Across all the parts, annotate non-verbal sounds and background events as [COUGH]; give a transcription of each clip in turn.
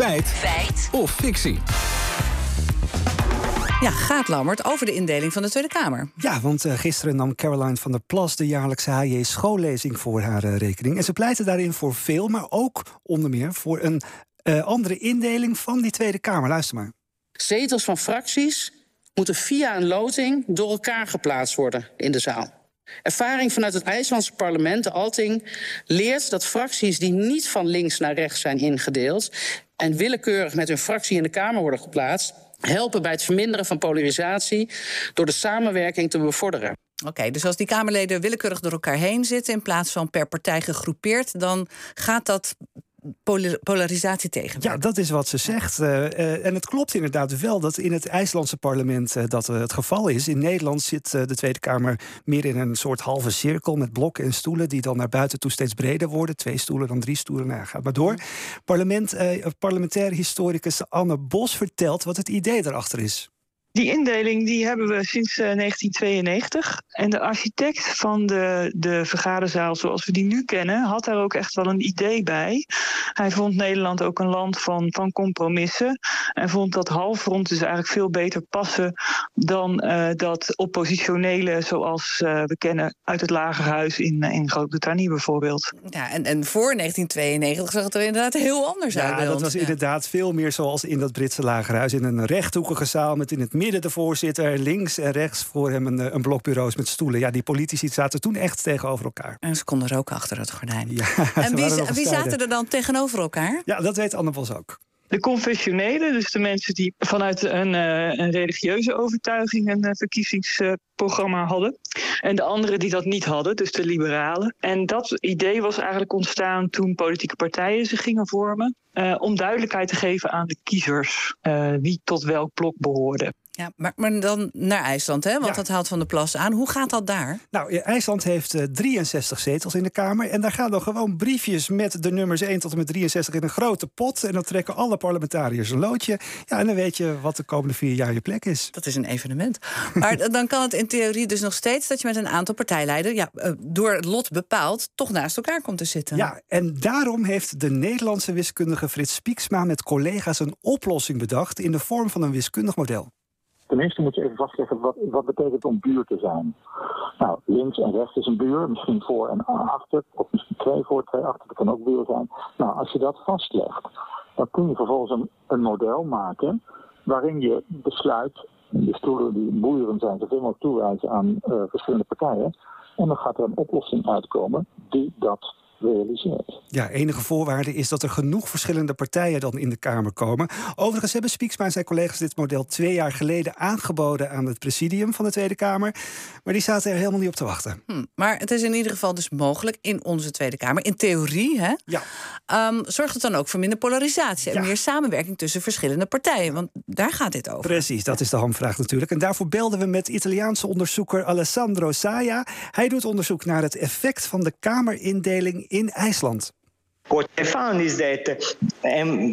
Feit. Feit. Of fictie. Ja, gaat Lammert over de indeling van de Tweede Kamer. Ja, want uh, gisteren nam Caroline van der Plas de jaarlijkse HJ schoollezing voor haar uh, rekening. En ze pleitte daarin voor veel, maar ook onder meer voor een uh, andere indeling van die Tweede Kamer. Luister maar. Zetels van fracties moeten via een loting door elkaar geplaatst worden in de zaal. Ervaring vanuit het IJslandse parlement, de Alting, leert dat fracties die niet van links naar rechts zijn ingedeeld en willekeurig met hun fractie in de Kamer worden geplaatst, helpen bij het verminderen van polarisatie door de samenwerking te bevorderen. Oké, dus als die Kamerleden willekeurig door elkaar heen zitten in plaats van per partij gegroepeerd, dan gaat dat polarisatie tegen. Ja, dat is wat ze zegt. Uh, uh, en het klopt inderdaad wel dat in het IJslandse parlement uh, dat het geval is. In Nederland zit de Tweede Kamer meer in een soort halve cirkel met blokken en stoelen die dan naar buiten toe steeds breder worden. Twee stoelen, dan drie stoelen. Nou, gaat maar door. Parlement, parlementair historicus Anne Bos vertelt wat het idee erachter is. Die indeling die hebben we sinds 1992. En de architect van de, de vergaderzaal zoals we die nu kennen, had daar ook echt wel een idee bij. Hij vond Nederland ook een land van, van compromissen. En vond dat halfrond dus eigenlijk veel beter passen dan uh, dat oppositionele zoals uh, we kennen uit het Lagerhuis in, in Groot-Brittannië bijvoorbeeld. Ja, en, en voor 1992 zag het er inderdaad heel anders ja, uit. Ja, dat was ja. inderdaad veel meer zoals in dat Britse Lagerhuis. In een rechthoekige zaal met in het midden de voorzitter, links en rechts voor hem een, een blok bureaus met stoelen. Ja, die politici zaten toen echt tegenover elkaar. En ze konden roken achter het gordijn. Ja, [LAUGHS] en wie, wie zaten er dan tegenover elkaar? Ja, dat weet Anne Bos ook. De confessionelen, dus de mensen die vanuit een, uh, een religieuze overtuiging een uh, verkiezingsprogramma uh, hadden. En de anderen die dat niet hadden, dus de liberalen. En dat idee was eigenlijk ontstaan toen politieke partijen zich gingen vormen. Uh, om duidelijkheid te geven aan de kiezers wie tot welk blok behoorde. Ja, maar, maar dan naar IJsland, hè? want ja. dat haalt Van de Plas aan. Hoe gaat dat daar? Nou, IJsland heeft uh, 63 zetels in de Kamer. En daar gaan dan gewoon briefjes met de nummers 1 tot en met 63 in een grote pot. En dan trekken alle parlementariërs een loodje. Ja, en dan weet je wat de komende vier jaar je plek is. Dat is een evenement. Maar [LAUGHS] dan kan het in theorie dus nog steeds dat je met een aantal partijleiders, ja, uh, door het lot bepaald, toch naast elkaar komt te zitten. Ja, en daarom heeft de Nederlandse wiskundige Frits Spieksma met collega's een oplossing bedacht in de vorm van een wiskundig model. Ten eerste moet je even vastleggen wat, wat betekent om buur te zijn. Nou, links en rechts is een buur, misschien voor en achter, of misschien twee voor, twee achter, dat kan ook buur zijn. Nou, als je dat vastlegt, dan kun je vervolgens een, een model maken waarin je besluit, de stoelen die boeren zijn, zoveel mogelijk toewijzen aan uh, verschillende partijen. En dan gaat er een oplossing uitkomen die dat realiseert. Ja, enige voorwaarde is dat er genoeg verschillende partijen dan in de Kamer komen. Overigens hebben Spieksma en zijn collega's dit model twee jaar geleden aangeboden aan het presidium van de Tweede Kamer. Maar die zaten er helemaal niet op te wachten. Hm, maar het is in ieder geval dus mogelijk in onze Tweede Kamer. In theorie, hè? Ja. Um, zorgt het dan ook voor minder polarisatie en ja. meer samenwerking tussen verschillende partijen? Want daar gaat dit over. Precies, dat is de hamvraag natuurlijk. En daarvoor belden we met Italiaanse onderzoeker Alessandro Saia. Hij doet onderzoek naar het effect van de Kamerindeling in IJsland. What I found is that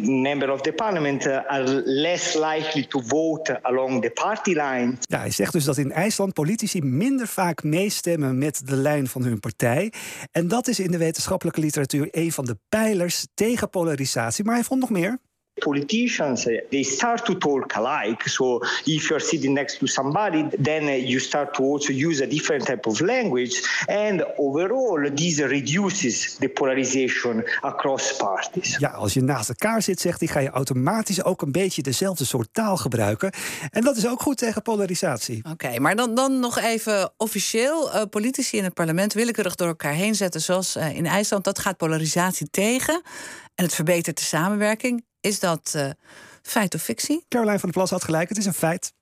members of the parliament are less likely to vote along the party line. Ja, hij zegt dus dat in IJsland politici minder vaak meestemmen met de lijn van hun partij. En dat is in de wetenschappelijke literatuur een van de pijlers tegen polarisatie. Maar hij vond nog meer politicians they start to talk alike. So if you're sitting next to somebody then you start to also use a different type of language. And overall this reduces the polarization across parties. Ja als je naast elkaar zit zegt hij ga je automatisch ook een beetje dezelfde soort taal gebruiken. En dat is ook goed tegen polarisatie. Oké okay, maar dan, dan nog even officieel. Uh, politici in het parlement willekeurig door elkaar heen zetten zoals uh, in IJsland. Dat gaat polarisatie tegen en het verbetert de samenwerking is dat uh, feit of fictie? Caroline van der Plas had gelijk, het is een feit.